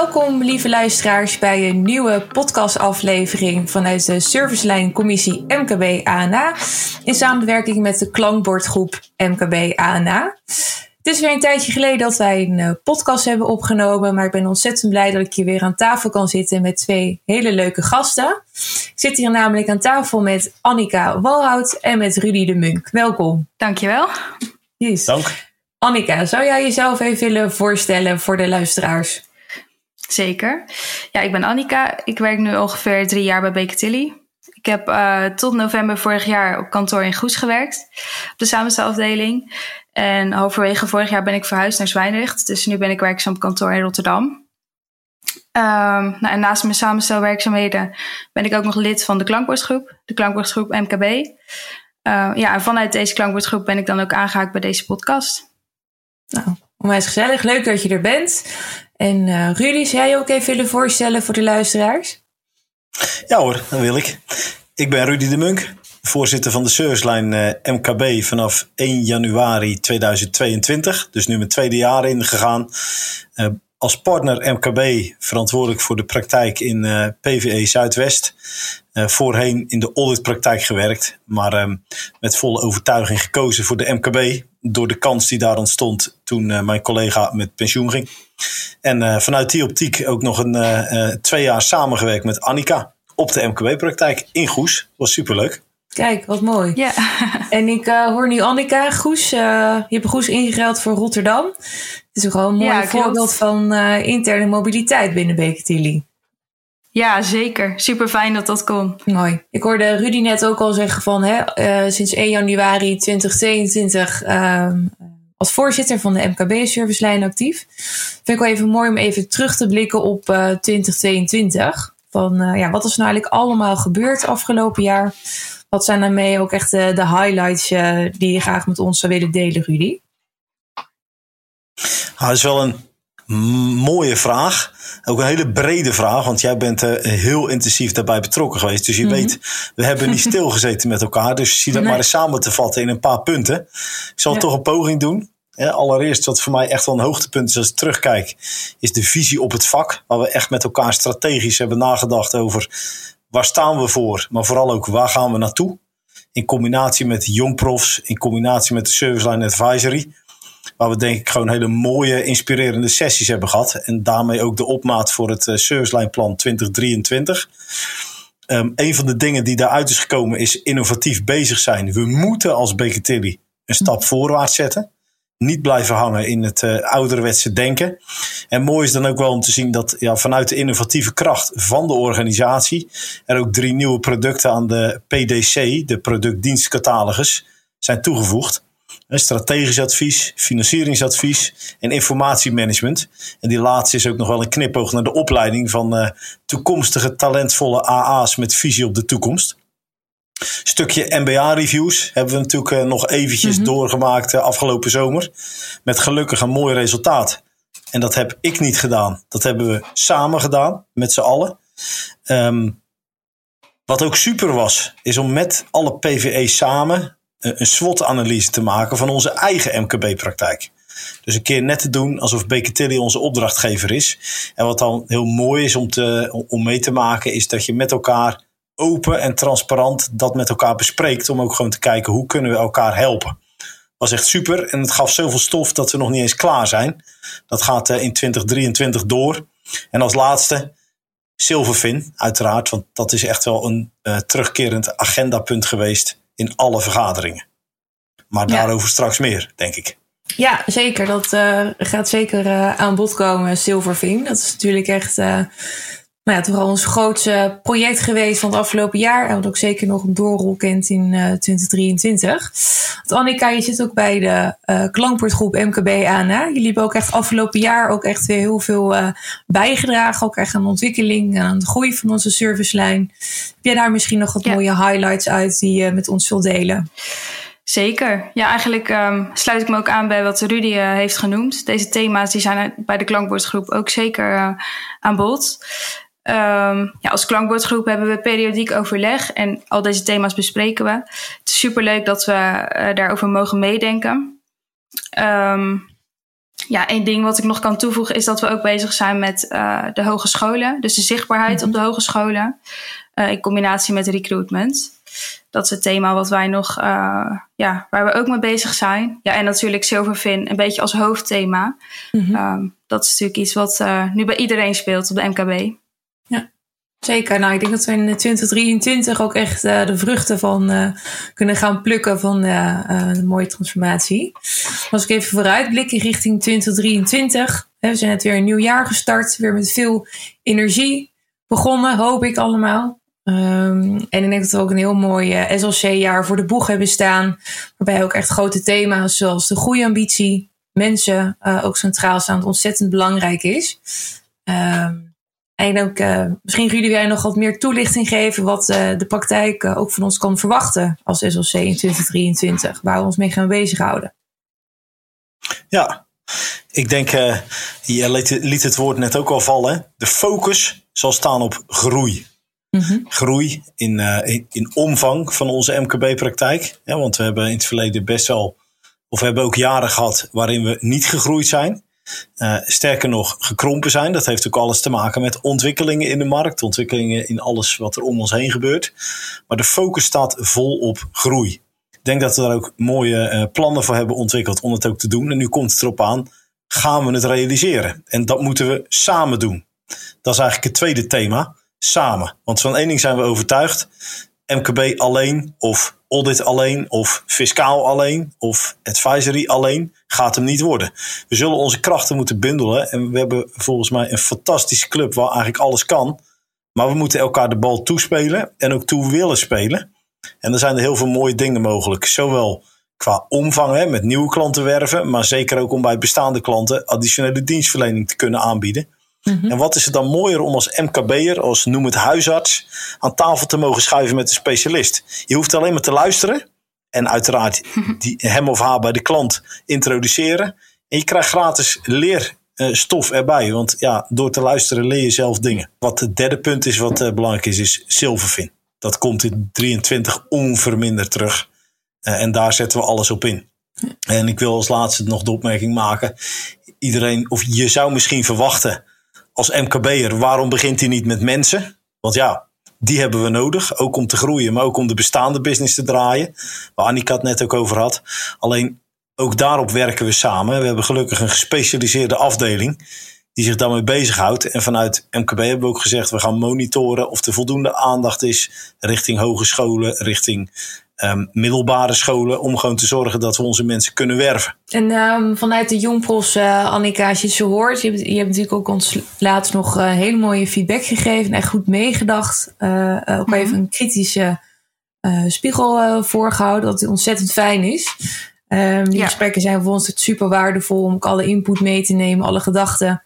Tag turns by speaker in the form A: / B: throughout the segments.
A: Welkom, lieve luisteraars, bij een nieuwe podcastaflevering vanuit de servicelijn Commissie MKB ANA in samenwerking met de klankbordgroep MKB ANA. Het is weer een tijdje geleden dat wij een eh, podcast hebben opgenomen, maar ik ben ontzettend blij dat ik hier weer aan tafel kan zitten met twee hele leuke gasten. Ik zit hier namelijk aan tafel met Annika Walhout en met Rudy de Munk. Welkom.
B: Dankjewel.
A: Yes.
C: Dank.
A: Annika, zou jij jezelf even willen voorstellen voor de luisteraars?
B: Zeker. Ja, ik ben Annika. Ik werk nu ongeveer drie jaar bij Baker Tilly. Ik heb uh, tot november vorig jaar op kantoor in Goes gewerkt, op de samenstelafdeling. En halverwege vorig jaar ben ik verhuisd naar Zwijndrecht. Dus nu ben ik werkzaam op kantoor in Rotterdam. Um, nou, en naast mijn samenstelwerkzaamheden ben ik ook nog lid van de klankbordgroep, de klankbordgroep MKB. Uh, ja, en vanuit deze klankbordgroep ben ik dan ook aangehaakt bij deze podcast.
A: Nou, onwijs gezellig. Leuk dat je er bent. En uh, Rudy, zou jij je ook even willen voorstellen voor de luisteraars?
C: Ja hoor, dat wil ik. Ik ben Rudy de Munk, voorzitter van de servicelijn uh, MKB vanaf 1 januari 2022. Dus nu mijn tweede jaar ingegaan. Uh, als partner MKB verantwoordelijk voor de praktijk in uh, PVE Zuidwest. Voorheen in de auditpraktijk gewerkt, maar uh, met volle overtuiging gekozen voor de MKB. Door de kans die daar ontstond toen mijn collega met pensioen ging. En vanuit die optiek ook nog een twee jaar samengewerkt met Annika op de MKB-praktijk in Goes. Was superleuk.
A: Kijk, wat mooi.
B: Ja.
A: En ik uh, hoor nu Annika, Goes, uh, je hebt Goes ingeruild voor Rotterdam. Het is ook gewoon een mooi
B: Ja,
A: voorbeeld
B: klopt.
A: van uh, interne mobiliteit binnen Baker Tilly.
B: Ja, zeker. Super fijn dat dat kon.
A: Mooi. Ik hoorde Rudy net ook al zeggen van hè, uh, sinds 1 januari 2022 uh, als voorzitter van de MKB-servicelijn actief. Vind ik wel even mooi om even terug te blikken op uh, 2022. Van uh, ja, wat is nou eigenlijk allemaal gebeurd afgelopen jaar? Wat zijn daarmee ook echt de, de highlights uh, die je graag met ons zou willen delen, Rudy?
C: Dat is wel een mooie vraag. Ook een hele brede vraag, want jij bent uh, heel intensief daarbij betrokken geweest. Dus je mm-hmm. weet, we hebben niet stilgezeten met elkaar. Dus zie dat nee. maar eens samen te vatten in een paar punten. Ik zal ja. toch een poging doen. Ja, allereerst, wat voor mij echt wel een hoogtepunt is als ik terugkijk, is de visie op het vak. Waar we echt met elkaar strategisch hebben nagedacht over waar staan we voor, maar vooral ook waar gaan we naartoe. In combinatie met jongprofs, in combinatie met de Serviceline Advisory. Waar we denk ik gewoon hele mooie, inspirerende sessies hebben gehad. En daarmee ook de opmaat voor het uh, Serviceline Plan 2023. Um, een van de dingen die daaruit is gekomen is innovatief bezig zijn. We moeten als Baker Tilly een stap voorwaarts zetten. Niet blijven hangen in het uh, ouderwetse denken. En mooi is dan ook wel om te zien dat ja, vanuit de innovatieve kracht van de organisatie er ook drie nieuwe producten aan de PDC, de productdienstcatalogus, zijn toegevoegd. Strategisch advies, financieringsadvies en informatiemanagement. En die laatste is ook nog wel een knipoog naar de opleiding van uh, toekomstige talentvolle AA's met visie op de toekomst. Stukje MBA-reviews hebben we natuurlijk uh, nog eventjes mm-hmm. doorgemaakt uh, afgelopen zomer. Met gelukkig een mooi resultaat. En dat heb ik niet gedaan. Dat hebben we samen gedaan, met z'n allen. Um, wat ook super was, is om met alle PVE samen een SWOT-analyse te maken van onze eigen MKB-praktijk. Dus een keer net te doen alsof Baker Tilly onze opdrachtgever is. En wat dan heel mooi is om, te, om mee te maken, is dat je met elkaar open en transparant dat met elkaar bespreekt. Om ook gewoon te kijken hoe kunnen we elkaar helpen. Was echt super en het gaf zoveel stof dat we nog niet eens klaar zijn. Dat gaat uh, in 2023 door. En als laatste Silverfin, uiteraard, want dat is echt wel een uh, terugkerend agendapunt geweest in alle vergaderingen. Maar ja. daarover straks meer, denk ik.
A: Ja, zeker. Dat uh, gaat zeker uh, aan bod komen, Silverfin. Dat is natuurlijk echt uh, nou ja, toch al ons grootste project geweest van het afgelopen jaar. En wat ook zeker nog een doorrol kent in 2023. Want Annika, je zit ook bij de klankbordgroep MKB ANA. Jullie hebben ook echt afgelopen jaar ook echt weer heel veel bijgedragen. Ook echt aan de ontwikkeling, aan de groei van onze servicelijn. Heb jij daar misschien nog wat ja. mooie highlights uit die je met ons wilt delen?
B: Zeker. Ja, eigenlijk um, sluit ik me ook aan bij wat Rudy uh, heeft genoemd. Deze thema's die zijn bij de klankbordgroep ook zeker uh, aan bod. Um, ja, als klankbordgroep hebben we periodiek overleg en al deze thema's bespreken we. Het is superleuk dat we uh, daarover mogen meedenken. Um, ja, één ding wat ik nog kan toevoegen is dat we ook bezig zijn met uh, de hogescholen. Dus de zichtbaarheid mm -hmm. op de hogescholen. Uh, in combinatie met recruitment. Dat is het thema wat wij nog, ja, waar we ook mee bezig zijn. Ja, en natuurlijk Silverfin een beetje als hoofdthema. Mm -hmm. um, dat is natuurlijk iets wat nu bij iedereen speelt op de MKB.
A: Zeker. Nou, ik denk dat we in 2023 ook echt uh, de vruchten van uh, kunnen gaan plukken van uh, een mooie transformatie. Als ik even vooruitblik richting 2023. Hè, we zijn net weer een nieuw jaar gestart. Weer met veel energie begonnen, hoop ik allemaal. Um, en ik denk dat we ook een heel mooi SLC-jaar voor de boeg hebben staan. Waarbij ook echt grote thema's zoals de groeiambitie, mensen ook centraal staan, ontzettend belangrijk is. Um, en ook, uh, misschien jullie nog wat meer toelichting geven wat uh, de praktijk uh, ook van ons kan verwachten als SLC in 2023, waar we ons mee gaan bezighouden.
C: Ja, ik denk, je liet het woord net ook al vallen. De focus zal staan op groei. Mm -hmm. Groei in, in, in, omvang van onze MKB-praktijk. Ja, want we hebben in het verleden best wel, of we hebben ook jaren gehad waarin we niet gegroeid zijn. Uh, sterker nog, gekrompen zijn. Dat heeft ook alles te maken met ontwikkelingen in de markt, ontwikkelingen in alles wat er om ons heen gebeurt. Maar de focus staat vol op groei. Ik denk dat we daar ook mooie uh, plannen voor hebben ontwikkeld om het ook te doen. En nu komt het erop aan, gaan we het realiseren? En dat moeten we samen doen. Dat is eigenlijk het tweede thema, samen. Want van één ding zijn we overtuigd. MKB alleen of audit alleen of fiscaal alleen of advisory alleen gaat hem niet worden. We zullen onze krachten moeten bundelen en we hebben volgens mij een fantastische club waar eigenlijk alles kan. Maar we moeten elkaar de bal toespelen en ook toe willen spelen. En er zijn er heel veel mooie dingen mogelijk. Zowel qua omvang hè, met nieuwe klanten werven, maar zeker ook om bij bestaande klanten additionele dienstverlening te kunnen aanbieden. Mm-hmm. En wat is het dan mooier om als MKB'er, als noem het huisarts, aan tafel te mogen schuiven met een specialist? Je hoeft alleen maar te luisteren en uiteraard die, hem of haar bij de klant introduceren. En je krijgt gratis leerstof erbij, want ja, door te luisteren leer je zelf dingen. Wat het derde punt is wat uh, belangrijk is, is Silverfin. Dat komt in 23 onverminderd terug. Uh, en daar zetten we alles op in. En ik wil als laatste nog de opmerking maken. Iedereen, of je zou misschien verwachten als MKB'er, waarom begint hij niet met mensen? Want ja, die hebben we nodig, ook om te groeien, maar ook om de bestaande business te draaien. Waar Annika het net ook over had. Alleen ook daarop werken we samen. We hebben gelukkig een gespecialiseerde afdeling die zich daarmee bezighoudt. En vanuit MKB hebben we ook gezegd, we gaan monitoren of er voldoende aandacht is richting hogescholen, richting um, middelbare scholen. Om gewoon te zorgen dat we onze mensen kunnen werven.
A: En um, vanuit de Jongpros, uh, Annika, als je het zo hoort. Je hebt, je hebt natuurlijk ook ons laatst nog uh, hele mooie feedback gegeven. Echt goed meegedacht. Uh, ook mm-hmm. even een kritische spiegel voorgehouden. Dat het ontzettend fijn is. Um, die ja. gesprekken zijn voor ons super waardevol. Om ook alle input mee te nemen, alle gedachten.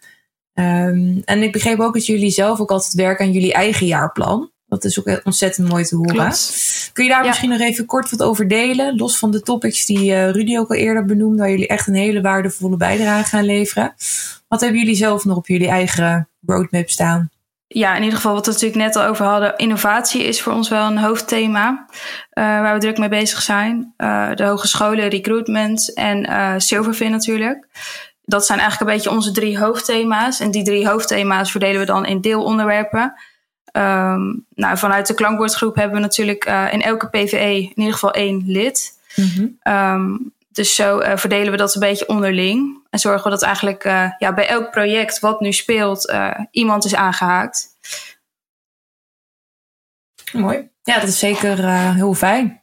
A: Um, en ik begreep ook dat jullie zelf ook altijd werken aan jullie eigen jaarplan. Dat is ook ontzettend mooi te horen. Klopt. Kun je daar ja. misschien nog even kort wat over delen? Los van de topics die uh, Rudy ook al eerder benoemde, waar jullie echt een hele waardevolle bijdrage gaan leveren. Wat hebben jullie zelf nog op jullie eigen roadmap staan?
B: Ja, in ieder geval wat we natuurlijk net al over hadden. Innovatie is voor ons wel een hoofdthema uh, waar we druk mee bezig zijn. Uh, de hogescholen, recruitment en uh, Silverfin natuurlijk. Dat zijn eigenlijk een beetje onze drie hoofdthema's. En die drie hoofdthema's verdelen we dan in deelonderwerpen. Um, nou, vanuit de klankwoordgroep hebben we natuurlijk uh, in elke PVE in ieder geval één lid. Mm-hmm. Um, dus zo uh, verdelen we dat een beetje onderling. En zorgen we dat eigenlijk uh, ja, bij elk project wat nu speelt, iemand is aangehaakt.
A: Mooi. Ja, dat is zeker heel fijn.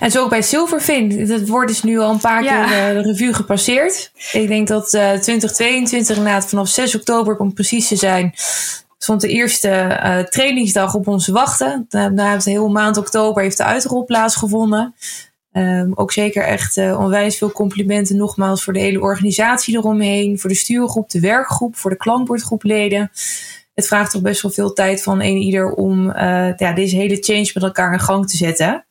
A: En zo ook bij Silverfin. Dat wordt dus nu al een paar ja. keer de revue gepasseerd. Ik denk dat 2022 inderdaad vanaf 6 oktober, om precies te zijn, stond de eerste uh, trainingsdag op ons wachten. Heeft de hele maand oktober heeft de uitrol plaatsgevonden. Um, ook zeker echt uh, onwijs veel complimenten nogmaals voor de hele organisatie eromheen. Voor de stuurgroep, de werkgroep, voor de klankbordgroepleden. Het vraagt toch best wel veel tijd van een ieder om uh, ja, deze hele change met elkaar in gang te zetten.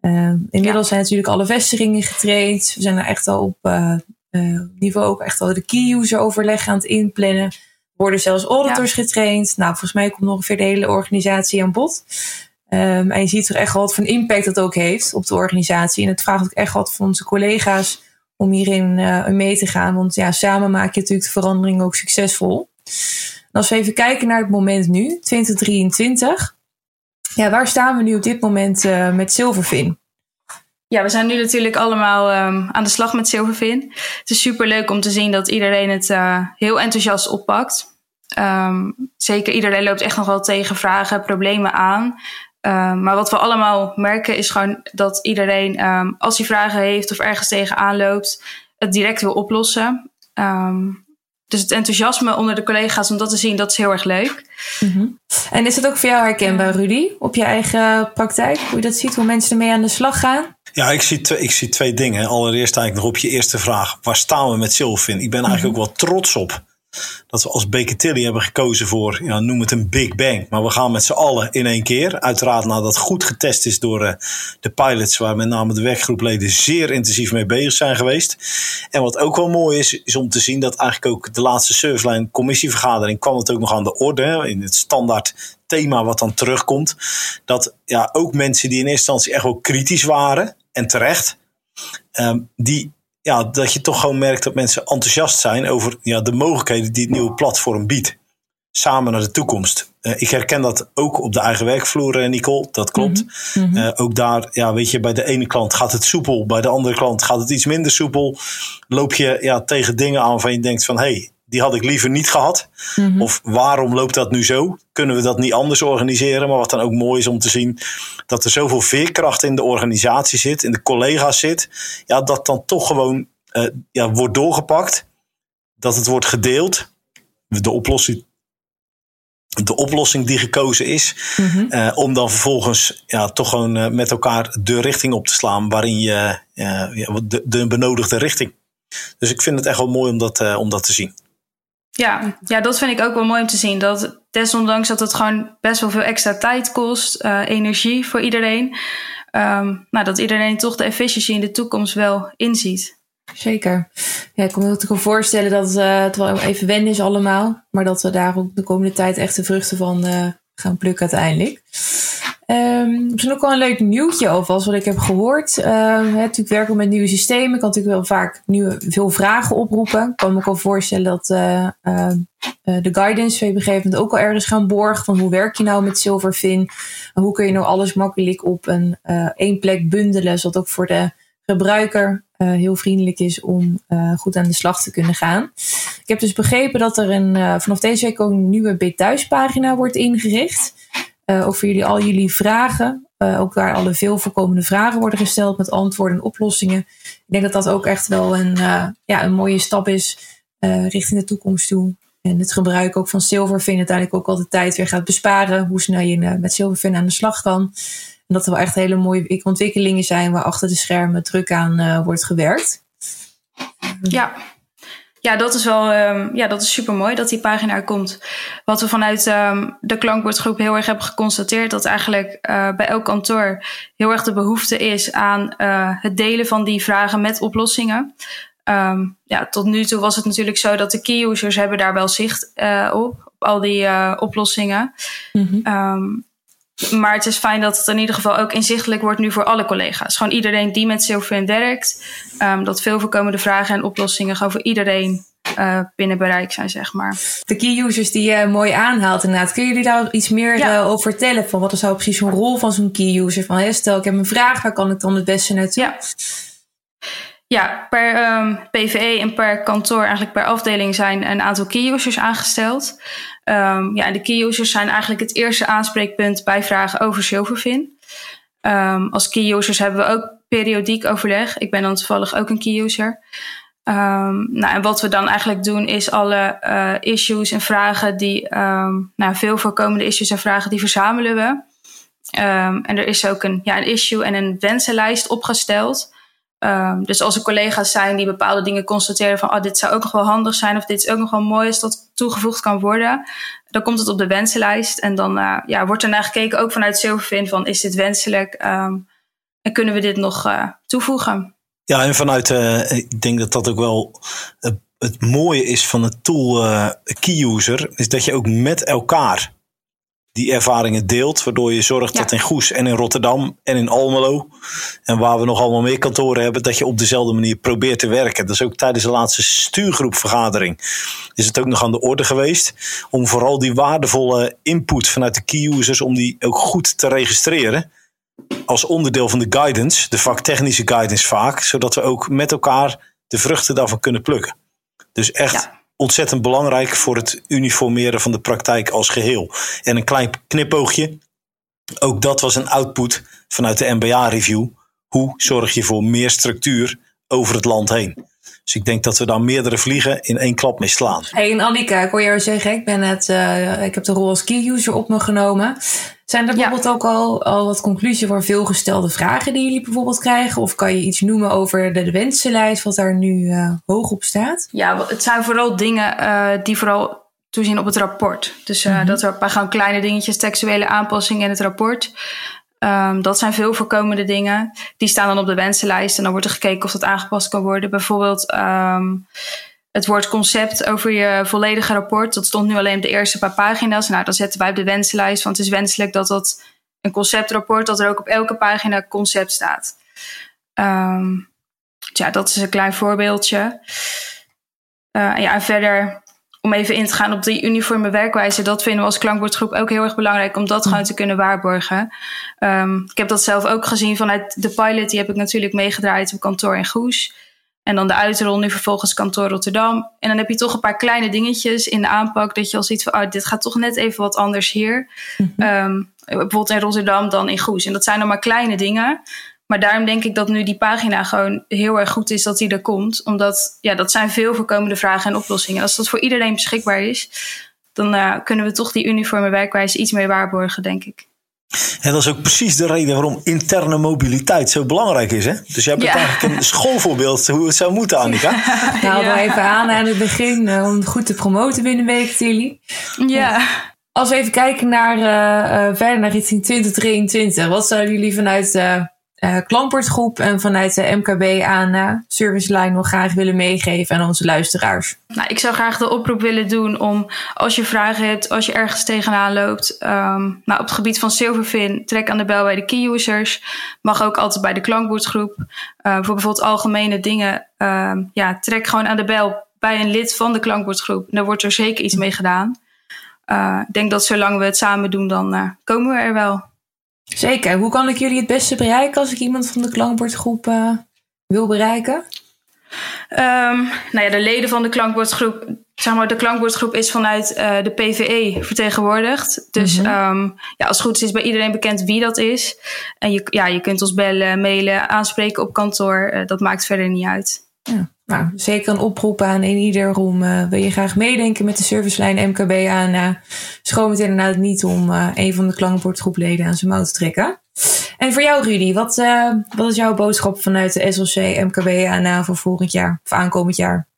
A: Uh, inmiddels ja. zijn natuurlijk alle vestigingen getraind. We zijn er echt al op niveau ook echt al de key user overleg aan het inplannen worden zelfs auditors ja. getraind. Nou, volgens mij komt ongeveer de hele organisatie aan bod. Um, en je ziet toch echt wat voor impact dat ook heeft op de organisatie. En het vraagt ook echt wat van onze collega's om hierin uh, mee te gaan. Want ja, samen maak je natuurlijk de verandering ook succesvol. als we even kijken naar het moment nu, 2023. Ja, waar staan we nu op dit moment uh, met Silverfin?
B: Ja, we zijn nu natuurlijk allemaal um, aan de slag met Silverfin. Het is super leuk om te zien dat iedereen het uh, heel enthousiast oppakt. Um, zeker iedereen loopt echt nog wel tegen vragen, problemen aan. Um, maar wat we allemaal merken is gewoon dat iedereen, als hij vragen heeft of ergens tegenaan loopt, het direct wil oplossen. Dus het enthousiasme onder de collega's om dat te zien, dat is heel erg leuk.
A: Mm -hmm. En is het ook voor jou herkenbaar, Rudy, op je eigen praktijk? Hoe je dat ziet, hoe mensen ermee aan de slag gaan?
C: Ja, ik zie, twee, ik zie twee dingen. Allereerst eigenlijk nog op je eerste vraag. Waar staan we met Silvin? Ik ben eigenlijk -hmm. ook wel trots op dat we als Baker Tilly hebben gekozen voor, ja, noem het een Big Bang. Maar we gaan met z'n allen in één keer. Uiteraard nadat goed getest is door uh, de pilots, waar met name de werkgroepleden zeer intensief mee bezig zijn geweest. En wat ook wel mooi is, is om te zien dat eigenlijk ook de laatste servicelijn commissievergadering kwam het ook nog aan de orde. Hè, in het standaard thema wat dan terugkomt. Dat ja, ook mensen die in eerste instantie echt wel kritisch waren, en terecht, um, die ja, dat je toch gewoon merkt dat mensen enthousiast zijn over ja, de mogelijkheden die het nieuwe platform biedt. Samen naar de toekomst. Uh, ik herken dat ook op de eigen werkvloer, uh, Nicole. Dat klopt. Mm -hmm. uh, ook daar, ja, weet je, bij de ene klant gaat het soepel. Bij de andere klant gaat het iets minder soepel. Loop je ja, tegen dingen aan van je denkt van... hé, hey, die had ik liever niet gehad. Mm -hmm. Of waarom loopt dat nu zo? Kunnen we dat niet anders organiseren? Maar wat dan ook mooi is om te zien dat er zoveel veerkracht in de organisatie zit, in de collega's zit. Ja, dat dan toch gewoon uh, ja, wordt doorgepakt. Dat het wordt gedeeld. De oplossing, de oplossing die gekozen is. Mm -hmm. uh, om dan vervolgens ja, toch gewoon uh, met elkaar de richting op te slaan waarin je de, de benodigde richting. Dus ik vind het echt wel mooi om dat, om dat te zien.
B: Ja, ja, dat vind ik ook wel mooi om te zien. Dat desondanks dat het gewoon best wel veel extra tijd kost, uh, energie voor iedereen. Um, nou, dat iedereen toch de efficiëntie in de toekomst wel inziet.
A: Zeker. Ja, ik kan me natuurlijk voorstellen dat uh, het wel even wennen is allemaal. Maar dat we daar ook de komende tijd echt de vruchten van uh, gaan plukken uiteindelijk. Um, misschien ook wel een leuk nieuwtje alvast wat ik heb gehoord. Uh, hè, natuurlijk werken met nieuwe systemen. Ik kan natuurlijk wel vaak nieuwe, veel vragen oproepen. Ik kan me ook wel voorstellen dat uh, uh, de guidance op een gegeven moment ook al ergens gaan borgen. Van hoe werk je nou met Silverfin? En hoe kun je nou alles makkelijk op een één plek bundelen. Zodat ook voor de gebruiker heel vriendelijk is om goed aan de slag te kunnen gaan. Ik heb dus begrepen dat er een, vanaf deze week ook een nieuwe Big Thuis pagina wordt ingericht. Ook voor jullie, al jullie vragen. Uh, ook waar alle veel voorkomende vragen worden gesteld met antwoorden en oplossingen. Ik denk dat dat ook echt wel een, uh, ja, een mooie stap is richting de toekomst toe. En het gebruik ook van Silverfin uiteindelijk ook al de tijd weer gaat besparen. Hoe snel je met Silverfin aan de slag kan. En dat er wel echt hele mooie ontwikkelingen zijn waar achter de schermen druk aan wordt gewerkt.
B: Ja, ja, dat is wel um, ja, dat is super mooi dat die pagina er komt. Wat we vanuit um, de klankbordgroep heel erg hebben geconstateerd, dat eigenlijk uh, bij elk kantoor heel erg de behoefte is aan uh, het delen van die vragen met oplossingen. Um, ja, tot nu toe was het natuurlijk zo dat de key users hebben daar wel zicht uh, op, op al die oplossingen. Mm -hmm. Maar het is fijn dat het in ieder geval ook inzichtelijk wordt nu voor alle collega's. Gewoon iedereen die met Silverfin werkt. Um, dat veel voorkomende vragen en oplossingen gewoon voor iedereen uh, binnen bereik zijn, zeg maar.
A: De key users die je mooi aanhaalt inderdaad. Kun je jullie daar iets meer ja. uh, over vertellen? Van wat is nou precies zo'n rol van zo'n key user? Van stel ik heb een vraag, waar kan ik dan het beste naartoe?
B: Ja. Ja, per um, PVE en per kantoor, eigenlijk per afdeling, zijn een aantal key users aangesteld. Um, ja, de key users zijn eigenlijk het eerste aanspreekpunt bij vragen over Silverfin. Um, als key users hebben we ook periodiek overleg. Ik ben dan toevallig ook een key user. Nou, en wat we dan eigenlijk doen is alle uh, issues en vragen die, nou, veel voorkomende issues en vragen, die verzamelen we. En er is ook een, ja, een issue en een wensenlijst opgesteld. Um, dus als er collega's zijn die bepaalde dingen constateren van oh, dit zou ook nog wel handig zijn of dit is ook nog wel mooi als dat toegevoegd kan worden, dan komt het op de wensenlijst en dan uh, ja, wordt er naar gekeken ook vanuit Silverfin van is dit wenselijk um, en kunnen we dit nog uh, toevoegen.
C: Ja, en vanuit, uh, ik denk dat dat ook wel het mooie is van het tool key user, is dat je ook met elkaar die ervaringen deelt. Waardoor je zorgt dat in Goes en in Rotterdam en in Almelo. En waar we nog allemaal meer kantoren hebben. Dat je op dezelfde manier probeert te werken. Dat is ook tijdens de laatste stuurgroepvergadering. Is het ook nog aan de orde geweest. Om vooral die waardevolle input vanuit de key users. Om die ook goed te registreren. Als onderdeel van de guidance. De vaktechnische guidance vaak. Zodat we ook met elkaar de vruchten daarvan kunnen plukken. Dus echt ontzettend belangrijk voor het uniformeren van de praktijk als geheel. En een klein knipoogje. Ook dat was een output vanuit de MBA-review. Hoe zorg je voor meer structuur over het land heen? Dus ik denk dat we daar meerdere vliegen in één klap mee slaan.
A: Hey, en Annika, ik hoor jou zeggen, ik, ben het, uh, ik heb de rol als key user op me genomen. Zijn er bijvoorbeeld ook al, al wat conclusies voor veelgestelde vragen die jullie bijvoorbeeld krijgen? Of kan je iets noemen over de, de wensenlijst, wat daar nu uh, hoog op staat?
B: Ja, het zijn vooral dingen uh, die vooral toezien op het rapport. Dus uh, mm -hmm. dat er gewoon kleine dingetjes, textuele aanpassingen in het rapport. Um, dat zijn veel voorkomende dingen. Die staan dan op de wensenlijst en dan wordt er gekeken of dat aangepast kan worden. Bijvoorbeeld um, het woord concept over je volledige rapport. Dat stond nu alleen op de eerste paar pagina's. Nou, dan zetten wij op de wensenlijst, want het is wenselijk dat dat een conceptrapport, dat er ook op elke pagina concept staat. Um, ja, dat is een klein voorbeeldje. Uh, ja, en verder om even in te gaan op die uniforme werkwijze, dat vinden we als klankbordgroep ook heel erg belangrijk om dat gewoon te kunnen waarborgen. Um, ik heb dat zelf ook gezien vanuit de pilot, die heb ik natuurlijk meegedraaid op kantoor in Goes. En dan de uitrol nu vervolgens kantoor Rotterdam. En dan heb je toch een paar kleine dingetjes in de aanpak dat je al ziet van, oh, dit gaat toch net even wat anders hier. Mm -hmm. um, bijvoorbeeld in Rotterdam dan in Goes. En dat zijn dan maar kleine dingen. Maar daarom denk ik dat nu die pagina gewoon heel erg goed is dat die er komt. Omdat ja, dat zijn veel voorkomende vragen en oplossingen. Als dat voor iedereen beschikbaar is, dan uh, kunnen we toch die uniforme werkwijze iets meer waarborgen, denk ik.
C: En dat is ook precies de reden waarom interne mobiliteit zo belangrijk is. Hè? Dus jij bent ja. eigenlijk een schoolvoorbeeld hoe het zou moeten, Annika.
A: Nou, hadden we even aan aan het begin uh, om goed te promoten binnen Week Tilly.
B: Ja.
A: Als we even kijken naar uh, verder naar richting 2023. Wat zouden jullie vanuit uh, klankbordgroep en vanuit de MKB aan uh, serviceline nog graag willen meegeven aan onze luisteraars?
B: Nou, ik zou graag de oproep willen doen om als je vragen hebt, als je ergens tegenaan loopt, um, nou, op het gebied van Silverfin, trek aan de bel bij de key users. Mag ook altijd bij de klankbordgroep. Uh, voor bijvoorbeeld algemene dingen, uh, ja, trek gewoon aan de bel bij een lid van de klankbordgroep. Daar wordt er zeker iets mee gedaan. Ik denk dat zolang we het samen doen, dan komen we er wel.
A: Zeker. Hoe kan ik jullie het beste bereiken als ik iemand van de klankbordgroep uh, wil bereiken?
B: Um, nou ja, de leden van de klankbordgroep, zeg maar, de klankbordgroep is vanuit uh, de PVE vertegenwoordigd. Dus mm -hmm. um, ja, als het goed is, is bij iedereen bekend wie dat is. En je, ja, je kunt ons bellen, mailen, aanspreken op kantoor. Uh, dat maakt verder niet uit.
A: Ja. Nou, zeker een oproep aan in ieder room. Uh, wil je graag meedenken met de servicelijn MKB aan? Uh, schroom het inderdaad niet om uh, een van de klankbordgroepleden aan zijn mouw te trekken. En voor jou, Rudy, wat, wat is jouw boodschap vanuit de SLC MKB aan voor volgend jaar of aankomend jaar?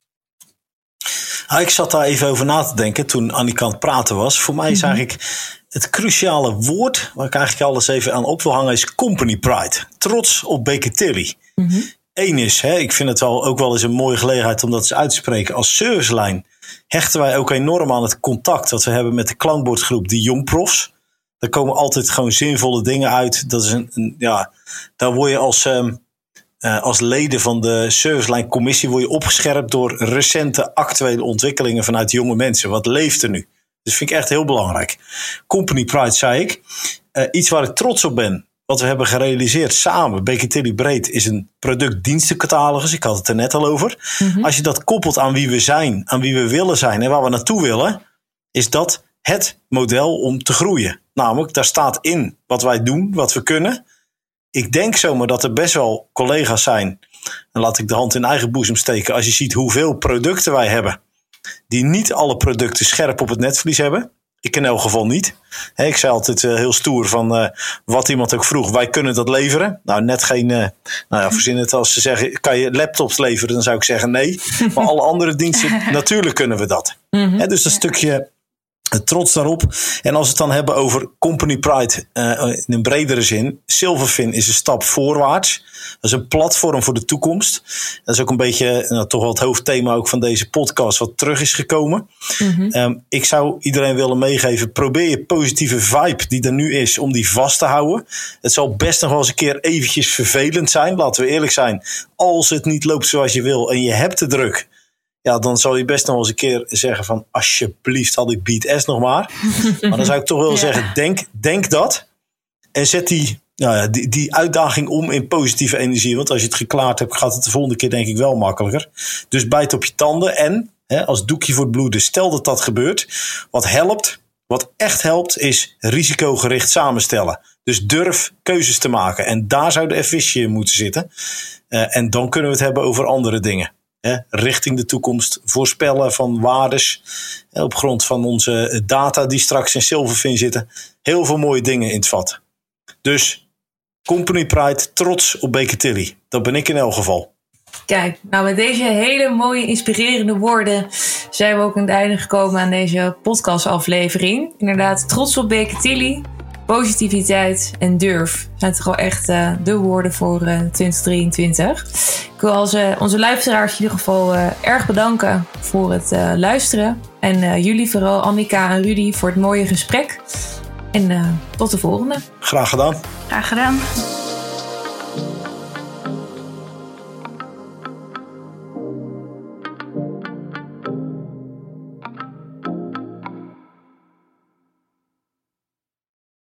C: Nou, ik zat daar even over na te denken toen Annika aan het praten was. Voor mij is mm -hmm. eigenlijk het cruciale woord waar ik eigenlijk alles even aan op wil hangen is company pride. Trots op Baker Tilly. Mm -hmm. Eén is, hè, ik vind het wel, ook wel eens een mooie gelegenheid om dat eens uit te spreken. Als servicelijn hechten wij ook enorm aan het contact dat we hebben met de klankbordgroep, die jongprofs. Daar komen altijd gewoon zinvolle dingen uit. Dat is een, ja, daar word je als, um, uh, als leden van de servicelijn commissie word je opgescherpt door recente actuele ontwikkelingen vanuit jonge mensen. Wat leeft er nu? Dus vind ik echt heel belangrijk. Company Pride, zei ik. Uh, iets waar ik trots op ben wat we hebben gerealiseerd samen, Tilly Breed, is een product-dienstencatalogus. Ik had het er net al over. Mm -hmm. Als je dat koppelt aan wie we zijn, aan wie we willen zijn en waar we naartoe willen, is dat het model om te groeien. Namelijk, daar staat in wat wij doen, wat we kunnen. Ik denk zomaar dat er best wel collega's zijn. En laat ik de hand in eigen boezem steken. Als je ziet hoeveel producten wij hebben, die niet alle producten scherp op het netvlies hebben. Ik in elk geval niet. He, ik zei altijd uh, heel stoer van uh, wat iemand ook vroeg. Wij kunnen dat leveren. Nou, net geen. Uh, nou ja, verzin het als ze zeggen: kan je laptops leveren? Dan zou ik zeggen nee. Maar alle andere diensten, natuurlijk kunnen we dat. Mm -hmm. He, dus dat stukje trots daarop. En als we het dan hebben over company pride uh, in een bredere zin. Silverfin is een stap voorwaarts. Dat is een platform voor de toekomst. Dat is ook een beetje nou, toch wel het hoofdthema ook van deze podcast wat terug is gekomen. Mm -hmm. um, ik zou iedereen willen meegeven. Probeer je positieve vibe die er nu is om die vast te houden. Het zal best nog wel eens een keer eventjes vervelend zijn. Laten we eerlijk zijn. Als het niet loopt zoals je wil en je hebt de druk ja, dan zou je best nog eens een keer zeggen van alsjeblieft had ik Beat S nog maar. maar dan zou ik toch wel zeggen, denk, denk dat. En zet die, nou ja, die, die uitdaging om in positieve energie. Want als je het geklaard hebt, gaat het de volgende keer denk ik wel makkelijker. Dus bijt op je tanden en hè, als doekje voor het bloeden, stel dat dat gebeurt. Wat helpt, wat echt helpt, is risicogericht samenstellen. Dus durf keuzes te maken. En daar zou de efficiëntie moeten zitten. Uh, en dan kunnen we het hebben over andere dingen richting de toekomst, voorspellen van waardes op grond van onze data die straks in Silverfin zitten. Heel veel mooie dingen in het vat. Dus Company Pride, trots op Baker Tilly. Dat ben ik in elk geval.
A: Kijk, nou met deze hele mooie, inspirerende woorden zijn we ook aan het einde gekomen aan deze podcastaflevering. Inderdaad, trots op Baker Tilly positiviteit en durf zijn toch wel echt uh, de woorden voor uh, 2023. Ik wil onze, onze luisteraars in ieder geval uh, erg bedanken voor het luisteren. En jullie vooral, Annika en Rudy, voor het mooie gesprek. En tot de volgende.
C: Graag gedaan.
B: Graag gedaan.